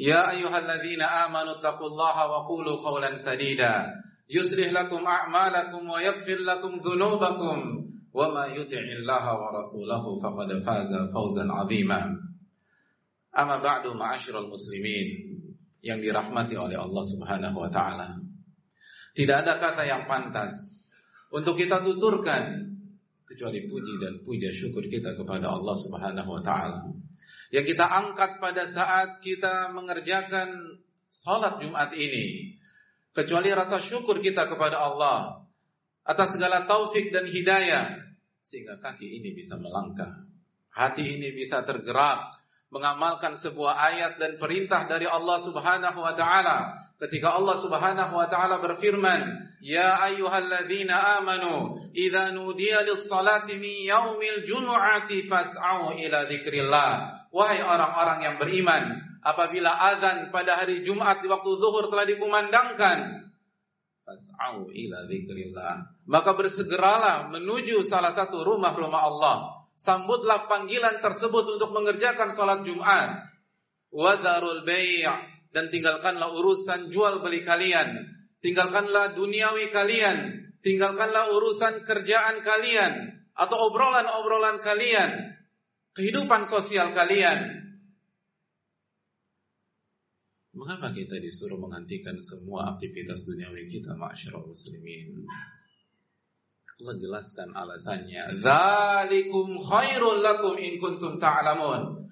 يا أيها الذين آمنوا اتقوا الله وقولوا قولا سديدا يصلح لكم أعمالكم ويغفر لكم ذنوبكم وما يطع الله ورسوله فقد فاز فوزا عظيما أما بعد معاشر المسلمين yang dirahmati oleh Allah Subhanahu wa taala. Tidak ada kata yang pantas untuk kita tuturkan kecuali puji dan puja syukur kita kepada Allah Subhanahu wa taala. Yang kita angkat pada saat kita mengerjakan salat Jumat ini. Kecuali rasa syukur kita kepada Allah atas segala taufik dan hidayah sehingga kaki ini bisa melangkah, hati ini bisa tergerak mengamalkan sebuah ayat dan perintah dari Allah Subhanahu wa taala. Ketika Allah Subhanahu wa taala berfirman ya ayyuhalladzina amanu idza nudiya lis-salati min yaumil fas'au ila dzikrillah wahai orang-orang yang beriman apabila azan pada hari Jumat di waktu zuhur telah dikumandangkan maka bersegeralah menuju salah satu rumah-rumah Allah. Sambutlah panggilan tersebut untuk mengerjakan sholat Jumat. Wadarul bay' dan tinggalkanlah urusan jual beli kalian, tinggalkanlah duniawi kalian, tinggalkanlah urusan kerjaan kalian atau obrolan-obrolan kalian, kehidupan sosial kalian. Mengapa kita disuruh menghentikan semua aktivitas duniawi kita, masyarakat muslimin? Allah jelaskan alasannya. Dzalikum khairul lakum in kuntum ta'lamun.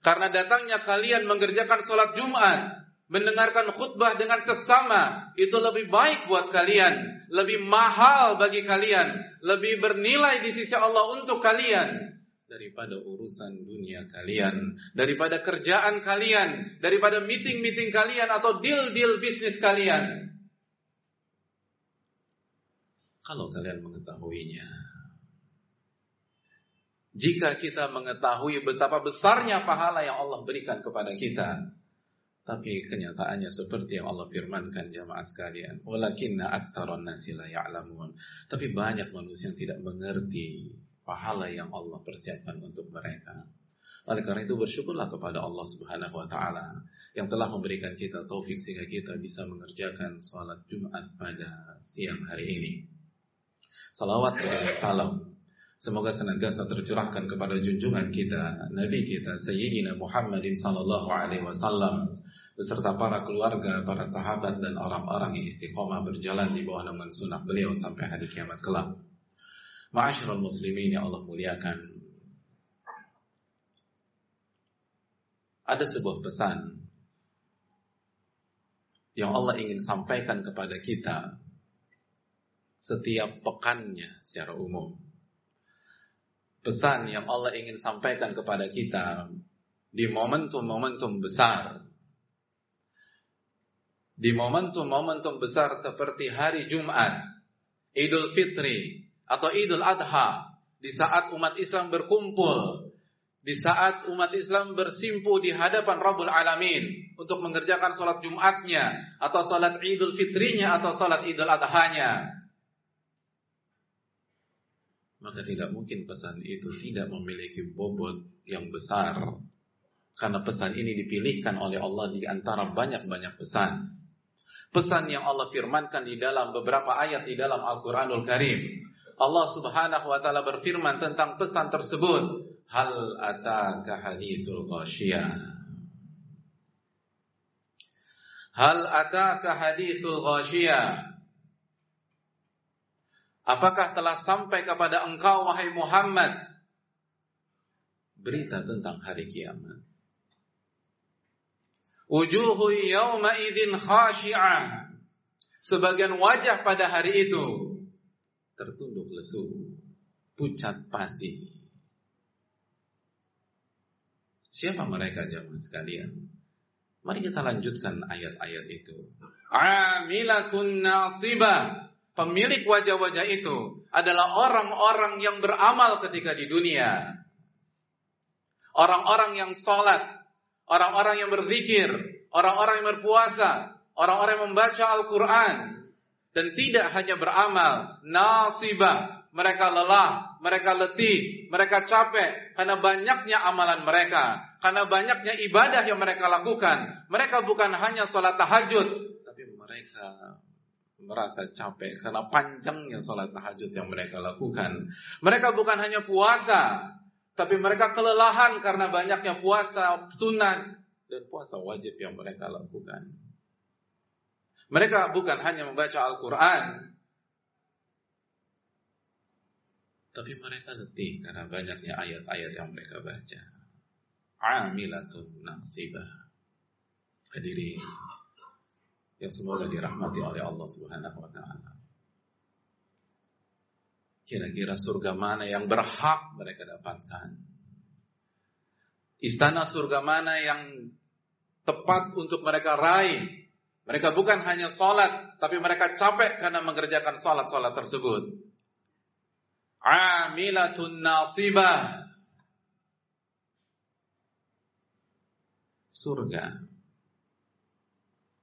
Karena datangnya kalian mengerjakan sholat Jumat, mendengarkan khutbah dengan seksama, itu lebih baik buat kalian, lebih mahal bagi kalian, lebih bernilai di sisi Allah untuk kalian daripada urusan dunia kalian, daripada kerjaan kalian, daripada meeting-meeting kalian atau deal-deal bisnis kalian. Kalau kalian mengetahuinya. Jika kita mengetahui betapa besarnya pahala yang Allah berikan kepada kita, tapi kenyataannya seperti yang Allah firmankan jamaah sekalian, walakinna aktsaron nasi la ya'lamun. Tapi banyak manusia yang tidak mengerti pahala yang Allah persiapkan untuk mereka. Oleh karena itu bersyukurlah kepada Allah Subhanahu wa taala yang telah memberikan kita taufik sehingga kita bisa mengerjakan sholat Jumat pada siang hari ini. Salawat dan salam Semoga senantiasa tercurahkan kepada junjungan kita Nabi kita Sayyidina Muhammadin Sallallahu Alaihi Wasallam beserta para keluarga, para sahabat dan orang-orang yang istiqomah berjalan di bawah naungan sunnah beliau sampai hari kiamat kelak. Ma'asyiral muslimin yang Allah muliakan. Ada sebuah pesan yang Allah ingin sampaikan kepada kita setiap pekannya secara umum. Pesan yang Allah ingin sampaikan kepada kita di momentum-momentum besar. Di momentum-momentum besar seperti hari Jumat, Idul Fitri, atau Idul Adha, di saat umat Islam berkumpul, di saat umat Islam bersimpu di hadapan Rabbul Alamin untuk mengerjakan sholat Jumatnya, atau sholat Idul Fitrinya, atau sholat Idul Adhanya, maka tidak mungkin pesan itu tidak memiliki bobot yang besar. Karena pesan ini dipilihkan oleh Allah di antara banyak-banyak pesan. Pesan yang Allah firmankan di dalam beberapa ayat di dalam Al-Quranul Karim. Allah subhanahu wa ta'ala berfirman tentang pesan tersebut. Hal ataka hadithul ghasyiyah. Hal ataka hadithul ghasyiyah Apakah telah sampai kepada engkau wahai Muhammad berita tentang hari kiamat? Wujuhu yawma idzin khashi'ah. Sebagian wajah pada hari itu tertunduk lesu, pucat pasi. Siapa mereka jamaah sekalian? Mari kita lanjutkan ayat-ayat itu. Amilatun nasibah. Pemilik wajah-wajah itu adalah orang-orang yang beramal ketika di dunia. Orang-orang yang sholat, orang-orang yang berzikir, orang-orang yang berpuasa, orang-orang yang membaca Al-Quran. Dan tidak hanya beramal, nasibah, mereka lelah, mereka letih, mereka capek karena banyaknya amalan mereka, karena banyaknya ibadah yang mereka lakukan. Mereka bukan hanya sholat tahajud, tapi mereka merasa capek karena panjangnya sholat tahajud yang mereka lakukan. Mereka bukan hanya puasa, tapi mereka kelelahan karena banyaknya puasa sunnah dan puasa wajib yang mereka lakukan. Mereka bukan hanya membaca Al-Quran, Tapi mereka letih karena banyaknya ayat-ayat yang mereka baca. Amilatun nasibah. Hadiri yang semoga dirahmati oleh Allah Subhanahu wa taala. Kira-kira surga mana yang berhak mereka dapatkan? Istana surga mana yang tepat untuk mereka raih? Mereka bukan hanya sholat, tapi mereka capek karena mengerjakan sholat-sholat tersebut. Amilatun nasibah. Surga.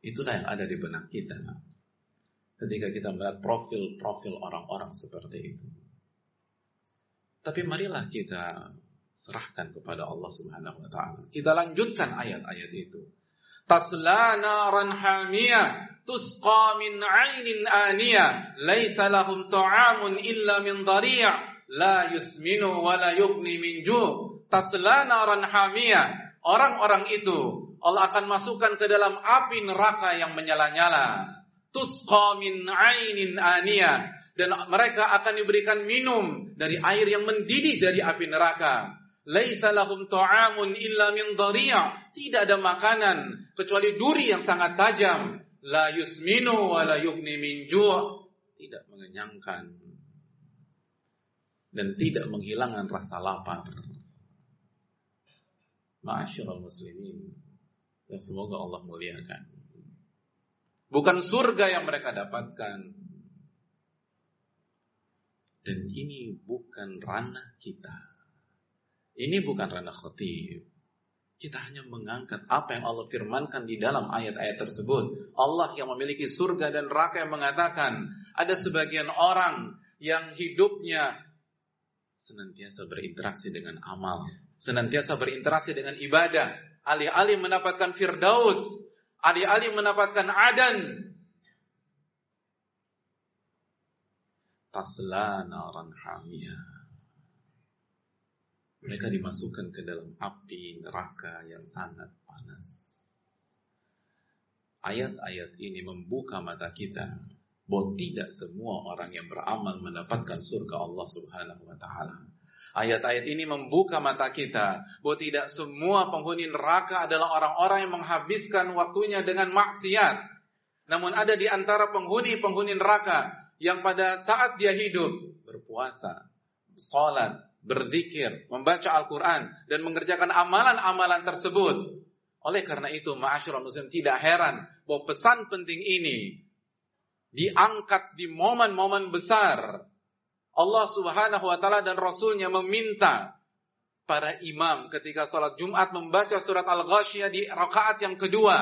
Itulah yang ada di benak kita. Ketika kita melihat profil-profil orang-orang seperti itu. Tapi marilah kita serahkan kepada Allah Subhanahu wa taala. Kita lanjutkan ayat-ayat itu tasla naran hamiyah tusqa min 'ainin aniyah laisa lahum ta'amun illa min dhari' la yusminu wa la yughni min ju' tasla naran orang-orang itu Allah akan masukkan ke dalam api neraka yang menyala-nyala. Tusqa min 'ainin dan mereka akan diberikan minum dari air yang mendidih dari api neraka Laisa lahum ta'amun illa min dhari' Tidak ada makanan kecuali duri yang sangat tajam la yusminu wa la yughni min ju' tidak mengenyangkan dan tidak menghilangkan rasa lapar. Ma'asyiral muslimin yang semoga Allah muliakan. Bukan surga yang mereka dapatkan. Dan ini bukan ranah kita. Ini bukan ranah khatib. Kita hanya mengangkat apa yang Allah firmankan di dalam ayat-ayat tersebut. Allah yang memiliki surga dan neraka yang mengatakan ada sebagian orang yang hidupnya senantiasa berinteraksi dengan amal, senantiasa berinteraksi dengan ibadah, alih-alih mendapatkan firdaus, alih-alih mendapatkan adan. Tasla naran hamiyah mereka dimasukkan ke dalam api neraka yang sangat panas. Ayat-ayat ini membuka mata kita bahwa tidak semua orang yang beramal mendapatkan surga Allah Subhanahu wa taala. Ayat-ayat ini membuka mata kita bahwa tidak semua penghuni neraka adalah orang-orang yang menghabiskan waktunya dengan maksiat. Namun ada di antara penghuni-penghuni neraka yang pada saat dia hidup berpuasa, sholat, berzikir, membaca Al-Quran, dan mengerjakan amalan-amalan tersebut. Oleh karena itu, ma'asyurah muslim tidak heran bahwa pesan penting ini diangkat di momen-momen besar. Allah subhanahu wa ta'ala dan Rasulnya meminta para imam ketika sholat Jumat membaca surat Al-Ghashiyah di rakaat yang kedua.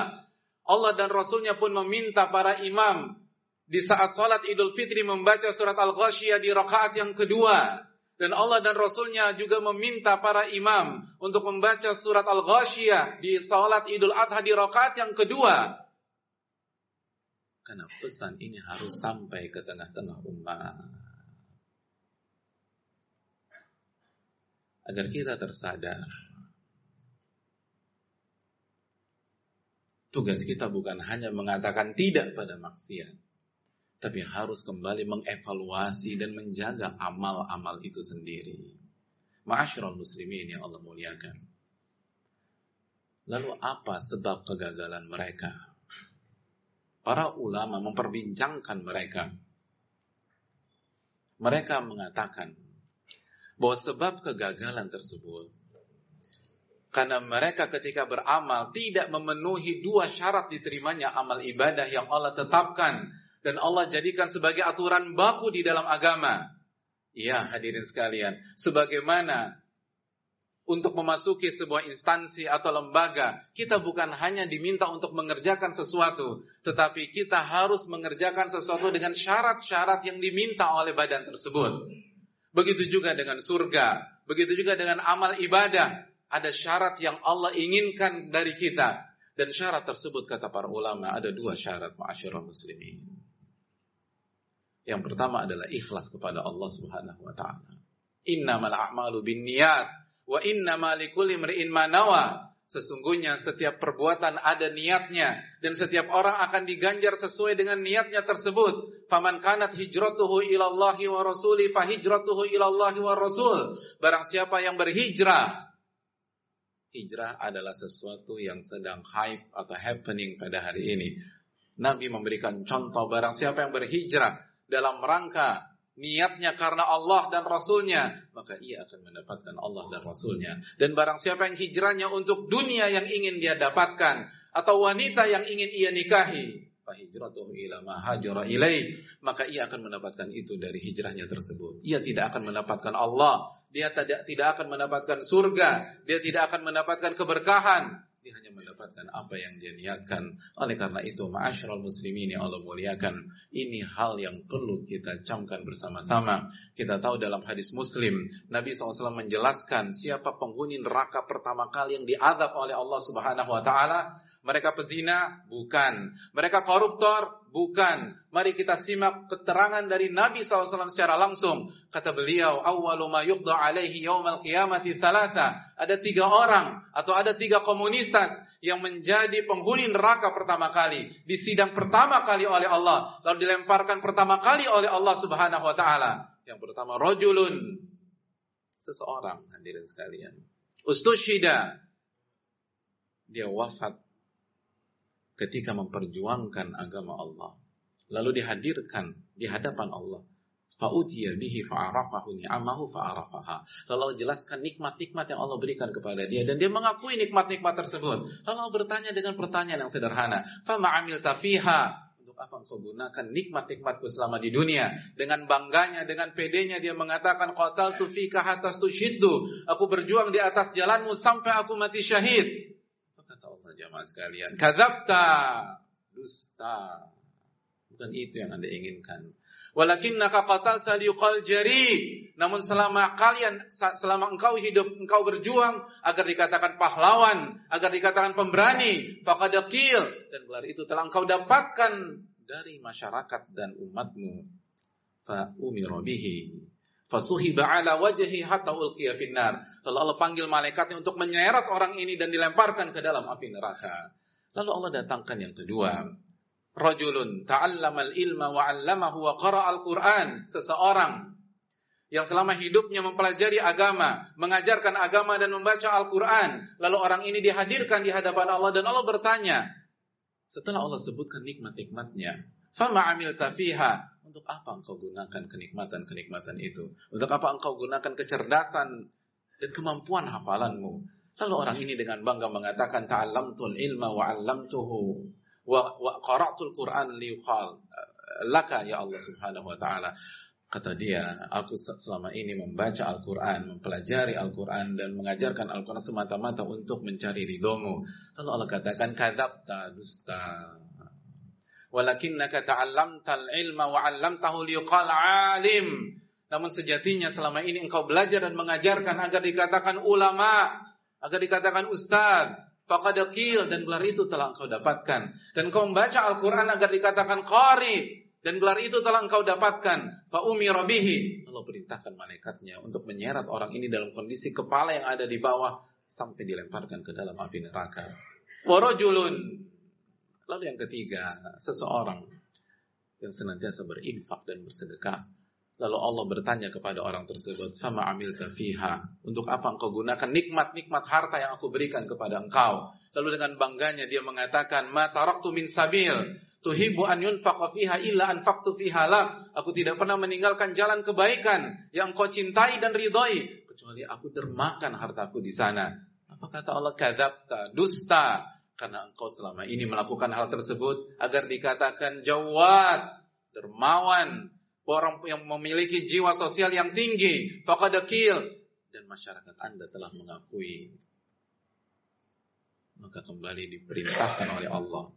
Allah dan Rasulnya pun meminta para imam di saat sholat Idul Fitri membaca surat Al-Ghashiyah di rakaat yang kedua. Dan Allah dan Rasulnya juga meminta para imam untuk membaca surat Al-Ghashiyah di salat Idul Adha di rakaat yang kedua. Karena pesan ini harus sampai ke tengah-tengah umat. Agar kita tersadar Tugas kita bukan hanya mengatakan tidak pada maksiat, tapi harus kembali mengevaluasi dan menjaga amal-amal itu sendiri. Ma'asyiral muslimin yang Allah muliakan. Lalu apa sebab kegagalan mereka? Para ulama memperbincangkan mereka. Mereka mengatakan bahwa sebab kegagalan tersebut karena mereka ketika beramal tidak memenuhi dua syarat diterimanya amal ibadah yang Allah tetapkan dan Allah jadikan sebagai aturan baku di dalam agama. Ya hadirin sekalian, sebagaimana untuk memasuki sebuah instansi atau lembaga, kita bukan hanya diminta untuk mengerjakan sesuatu, tetapi kita harus mengerjakan sesuatu dengan syarat-syarat yang diminta oleh badan tersebut. Begitu juga dengan surga, begitu juga dengan amal ibadah ada syarat yang Allah inginkan dari kita. Dan syarat tersebut kata para ulama ada dua syarat ma'asyiral muslimin. Yang pertama adalah ikhlas kepada Allah Subhanahu wa taala. Innamal a'malu binniyat wa innamal likulli imri'in ma nawa. Sesungguhnya setiap perbuatan ada niatnya dan setiap orang akan diganjar sesuai dengan niatnya tersebut. Faman kanat hijratuhu ilallahi wa rasuli fa hijratuhu ilallahi wa rasul. Barang siapa yang berhijrah hijrah adalah sesuatu yang sedang hype atau happening pada hari ini. Nabi memberikan contoh barang siapa yang berhijrah dalam rangka niatnya karena Allah dan Rasulnya, maka ia akan mendapatkan Allah dan Rasulnya. Dan barang siapa yang hijrahnya untuk dunia yang ingin dia dapatkan, atau wanita yang ingin ia nikahi, maka ia akan mendapatkan itu dari hijrahnya tersebut. Ia tidak akan mendapatkan Allah. Dia tidak tidak akan mendapatkan surga. Dia tidak akan mendapatkan keberkahan dia hanya mendapatkan apa yang dia niatkan oleh karena itu ma'asyiral muslimin yang Allah muliakan ini hal yang perlu kita camkan bersama-sama kita tahu dalam hadis muslim Nabi SAW menjelaskan siapa penghuni neraka pertama kali yang diadab oleh Allah Subhanahu wa taala mereka pezina? Bukan. Mereka koruptor? Bukan. Mari kita simak keterangan dari Nabi SAW secara langsung. Kata beliau, yukda alaihi qiyamati thalatha. Ada tiga orang atau ada tiga komunistas yang menjadi penghuni neraka pertama kali. Di sidang pertama kali oleh Allah. Lalu dilemparkan pertama kali oleh Allah Subhanahu Wa Taala. Yang pertama, rojulun. Seseorang, hadirin sekalian. Ustushida. Dia wafat ketika memperjuangkan agama Allah. Lalu dihadirkan di hadapan Allah. Fa'utiya bihi fa'arafahu ni'amahu fa'arafaha. Lalu Allah jelaskan nikmat-nikmat yang Allah berikan kepada dia. Dan dia mengakui nikmat-nikmat tersebut. Lalu Allah bertanya dengan pertanyaan yang sederhana. Fama'amil tafiha. Untuk apa engkau gunakan nikmat-nikmatku selama di dunia? Dengan bangganya, dengan pedenya dia mengatakan qatal tufika hatas tushiddu. Aku berjuang di atas jalanmu sampai aku mati syahid jamaah sekalian. Kadzabta, dusta. Bukan itu yang Anda inginkan. Walakinnaka qatalta liqal jari. Namun selama kalian selama engkau hidup engkau berjuang agar dikatakan pahlawan, agar dikatakan pemberani, faqadaqil dan gelar itu telah engkau dapatkan dari masyarakat dan umatmu. Fa Fasuhiba ala wajhi hatta ulqiya finnar. Lalu Allah panggil malaikatnya untuk menyeret orang ini dan dilemparkan ke dalam api neraka. Lalu Allah datangkan yang kedua. Rajulun ta'allamal ilma wa 'allamahu wa qara'al Qur'an. Seseorang yang selama hidupnya mempelajari agama, mengajarkan agama dan membaca Al-Qur'an. Lalu orang ini dihadirkan di hadapan Allah dan Allah bertanya, setelah Allah sebutkan nikmat-nikmatnya, fama amilta fiha untuk apa engkau gunakan kenikmatan-kenikmatan itu? Untuk apa engkau gunakan kecerdasan dan kemampuan hafalanmu? Lalu orang ini dengan bangga mengatakan ta'allamtul ilma wa 'allamtuhu wa, wa qara'tul Qur'an liqal laka ya Allah Subhanahu wa taala. Kata dia, aku selama ini membaca Al-Quran, mempelajari Al-Quran, dan mengajarkan Al-Quran semata-mata untuk mencari ridhomu. Lalu Allah katakan, kadabta dusta walakinnaka ta'allamtal ilma wa 'allamtahu liqal 'alim. Namun sejatinya selama ini engkau belajar dan mengajarkan agar dikatakan ulama, agar dikatakan ustaz, faqad qil dan gelar itu telah engkau dapatkan. Dan engkau membaca Al-Qur'an agar dikatakan qari dan gelar itu telah engkau dapatkan. Fa umira bihi. Allah perintahkan malaikatnya untuk menyeret orang ini dalam kondisi kepala yang ada di bawah sampai dilemparkan ke dalam api neraka. Warajulun Lalu yang ketiga, seseorang yang senantiasa berinfak dan bersedekah. Lalu Allah bertanya kepada orang tersebut, "Fama amil fiha?" Untuk apa engkau gunakan nikmat-nikmat harta yang aku berikan kepada engkau? Lalu dengan bangganya dia mengatakan, "Ma taraktu min sabil tuhibbu an yunfaqa fiha illa anfaqtu fiha lak." Aku tidak pernah meninggalkan jalan kebaikan yang engkau cintai dan ridhoi kecuali aku dermakan hartaku di sana. Apa kata Allah? Kadzabta, dusta. Karena engkau selama ini melakukan hal tersebut agar dikatakan jawad, dermawan, orang yang memiliki jiwa sosial yang tinggi, fakadakil dan masyarakat Anda telah mengakui. Maka kembali diperintahkan oleh Allah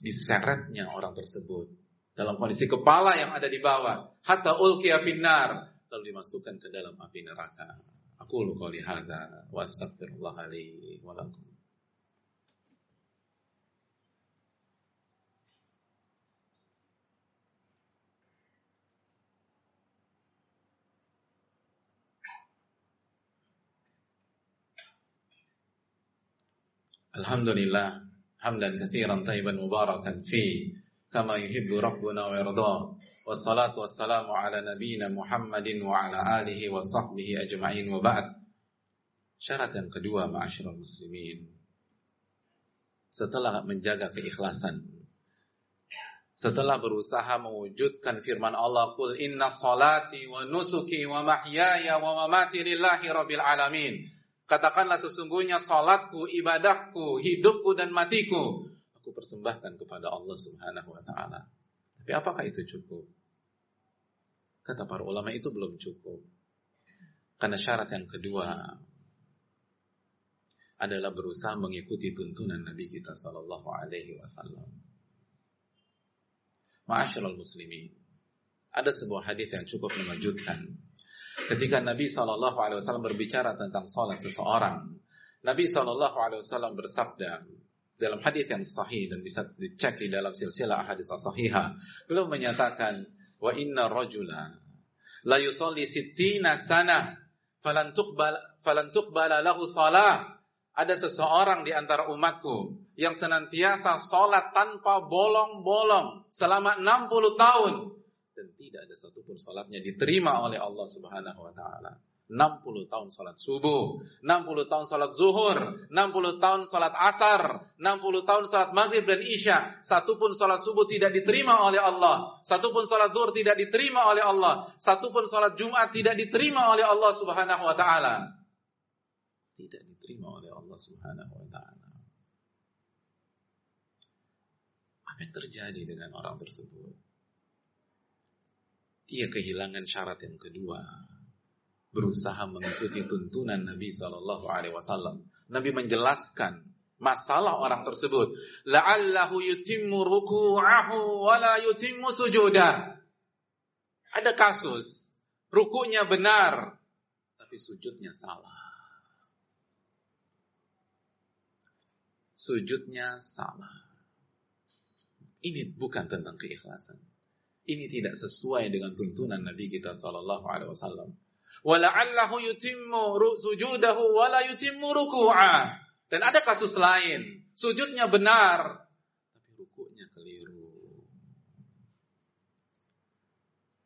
diseretnya orang tersebut dalam kondisi kepala yang ada di bawah hatta ulqiya finnar lalu dimasukkan ke dalam api neraka. Aku lu hadza wa astaghfirullah li wa lakum. Tayyiban mubarakan fi kama yuhibbu rabbuna wa yarda. Wassalatu wassalamu ala nabiyyina Muhammadin wa ala alihi wa sahbihi ajma'in wa ba'd. Syarat yang kedua ma'asyiral muslimin. Setelah menjaga keikhlasan setelah berusaha mewujudkan firman Allah kul inna salati wa nusuki wa mahyaya wa mamati lillahi rabbil alamin Katakanlah sesungguhnya salatku, ibadahku, hidupku dan matiku aku persembahkan kepada Allah Subhanahu wa taala. Tapi apakah itu cukup? Kata para ulama itu belum cukup. Karena syarat yang kedua adalah berusaha mengikuti tuntunan Nabi kita sallallahu alaihi wasallam. Ma'asyiral muslimin. Ada sebuah hadis yang cukup mengejutkan Ketika Nabi Wasallam berbicara tentang salat seseorang, Nabi Wasallam bersabda dalam hadis yang sahih dan bisa dicek di dalam silsilah hadis sahihah, beliau menyatakan, wa inna rajula la yusalli sittina sana falan falan tuqbala lahu salah. Ada seseorang di antara umatku yang senantiasa sholat tanpa bolong-bolong selama 60 tahun dan tidak ada satupun salatnya diterima oleh Allah Subhanahu wa taala. 60 tahun salat subuh, 60 tahun salat zuhur, 60 tahun salat asar, 60 tahun salat maghrib dan isya. Satupun salat subuh tidak diterima oleh Allah. Satupun salat zuhur tidak diterima oleh Allah. Satupun salat Jumat tidak diterima oleh Allah Subhanahu wa taala. Tidak diterima oleh Allah Subhanahu wa taala. Apa yang terjadi dengan orang tersebut? Ia kehilangan syarat yang kedua. Berusaha mengikuti tuntunan Nabi Shallallahu Alaihi Wasallam. Nabi menjelaskan masalah orang tersebut. La'allahu yutimmu ruku'ahu wa la yutimmu sujudah. Ada kasus, rukunya benar, tapi sujudnya salah. Sujudnya salah. Ini bukan tentang keikhlasan ini tidak sesuai dengan tuntunan Nabi kita sallallahu alaihi wasallam. Wala'allahu yutimmu sujudahu wala yutimmu ruku'ah. Dan ada kasus lain, sujudnya benar tapi rukuknya keliru.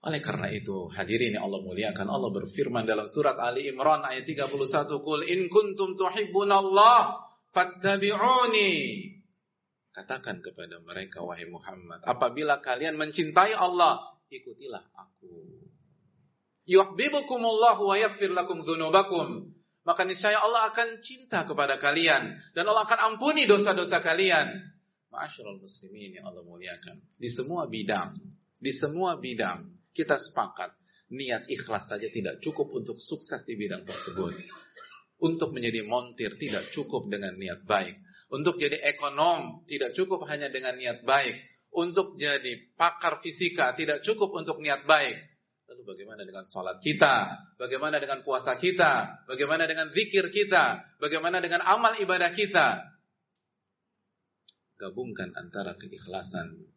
Oleh karena itu, hadirin yang Allah muliakan, Allah berfirman dalam surat Ali Imran ayat 31, "Qul in kuntum tuhibbunallah fattabi'uni." Katakan kepada mereka, wahai Muhammad, apabila kalian mencintai Allah, ikutilah aku. Yuhibbukumullah wa yaghfir lakum dzunubakum. Maka niscaya Allah akan cinta kepada kalian dan Allah akan ampuni dosa-dosa kalian. Ma'asyiral muslimin yang Allah muliakan. Di semua bidang, di semua bidang kita sepakat niat ikhlas saja tidak cukup untuk sukses di bidang tersebut. Untuk menjadi montir tidak cukup dengan niat baik untuk jadi ekonom tidak cukup hanya dengan niat baik. Untuk jadi pakar fisika tidak cukup untuk niat baik. Lalu bagaimana dengan sholat kita? Bagaimana dengan puasa kita? Bagaimana dengan zikir kita? Bagaimana dengan amal ibadah kita? Gabungkan antara keikhlasan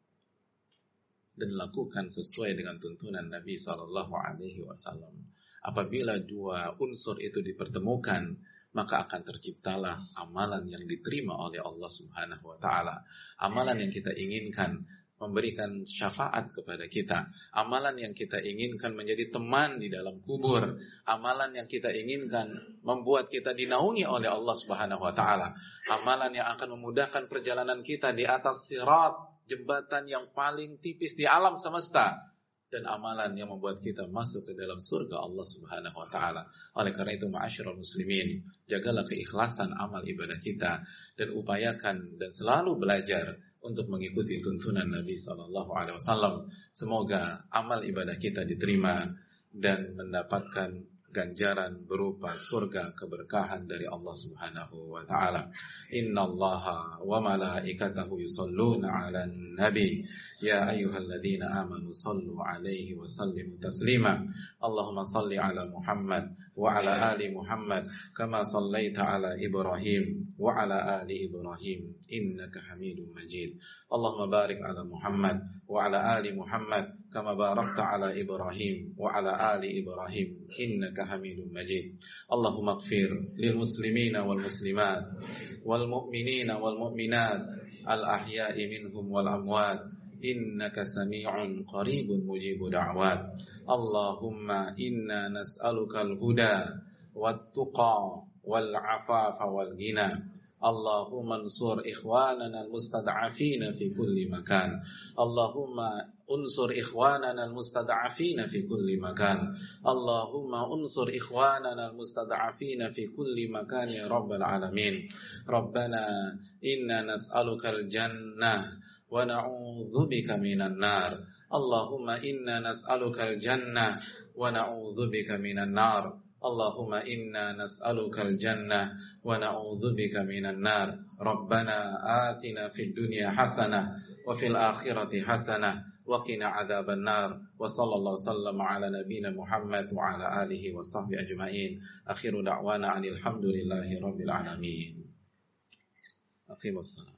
dan lakukan sesuai dengan tuntunan Nabi Shallallahu Alaihi Wasallam. Apabila dua unsur itu dipertemukan, maka akan terciptalah amalan yang diterima oleh Allah Subhanahu wa taala. Amalan yang kita inginkan memberikan syafaat kepada kita. Amalan yang kita inginkan menjadi teman di dalam kubur. Amalan yang kita inginkan membuat kita dinaungi oleh Allah Subhanahu wa taala. Amalan yang akan memudahkan perjalanan kita di atas sirat, jembatan yang paling tipis di alam semesta dan amalan yang membuat kita masuk ke dalam surga Allah Subhanahu wa taala. Oleh karena itu ma'asyiral muslimin, jagalah keikhlasan amal ibadah kita dan upayakan dan selalu belajar untuk mengikuti tuntunan Nabi Shallallahu Alaihi Wasallam. Semoga amal ibadah kita diterima dan mendapatkan ganjaran berupa surga keberkahan dari Allah Subhanahu wa taala. Innallaha wa malaikatahu yusalluna 'alan nabi ya ayyuhalladzina amanu sallu 'alaihi wa sallimu taslima. Allahumma salli 'ala Muhammad wa 'ala ali Muhammad kama sallaita 'ala Ibrahim wa 'ala ali Ibrahim innaka Hamidum Majid. Allahumma barik 'ala Muhammad wa 'ala ali Muhammad kama barakta 'ala Ibrahim wa 'ala ali Ibrahim innaka حميد مجيد اللهم اغفر للمسلمين والمسلمات والمؤمنين والمؤمنات الأحياء منهم والأموات إنك سميع قريب مجيب دعوات اللهم إنا نسألك الهدى والتقى والعفاف والغنى اللهم انصر إخواننا المستضعفين في كل مكان اللهم انصر إخواننا المستضعفين في كل مكان اللهم انصر إخواننا المستضعفين في كل مكان يا رب العالمين ربنا إنا نسألك الجنة ونعوذ بك من النار. اللهم إنا نسألك الجنة ونعوذ بك من النار. اللهم إنا نسألك الجنة ونعوذ بك من النار. ربنا آتنا في الدنيا حسنة وفي الآخرة حسنة وقنا عذاب النار. وصلى الله وسلم على نبينا محمد وعلى آله وصحبه أجمعين. أخير دعوانا عن الحمد لله رب العالمين. أقيم الصلاة.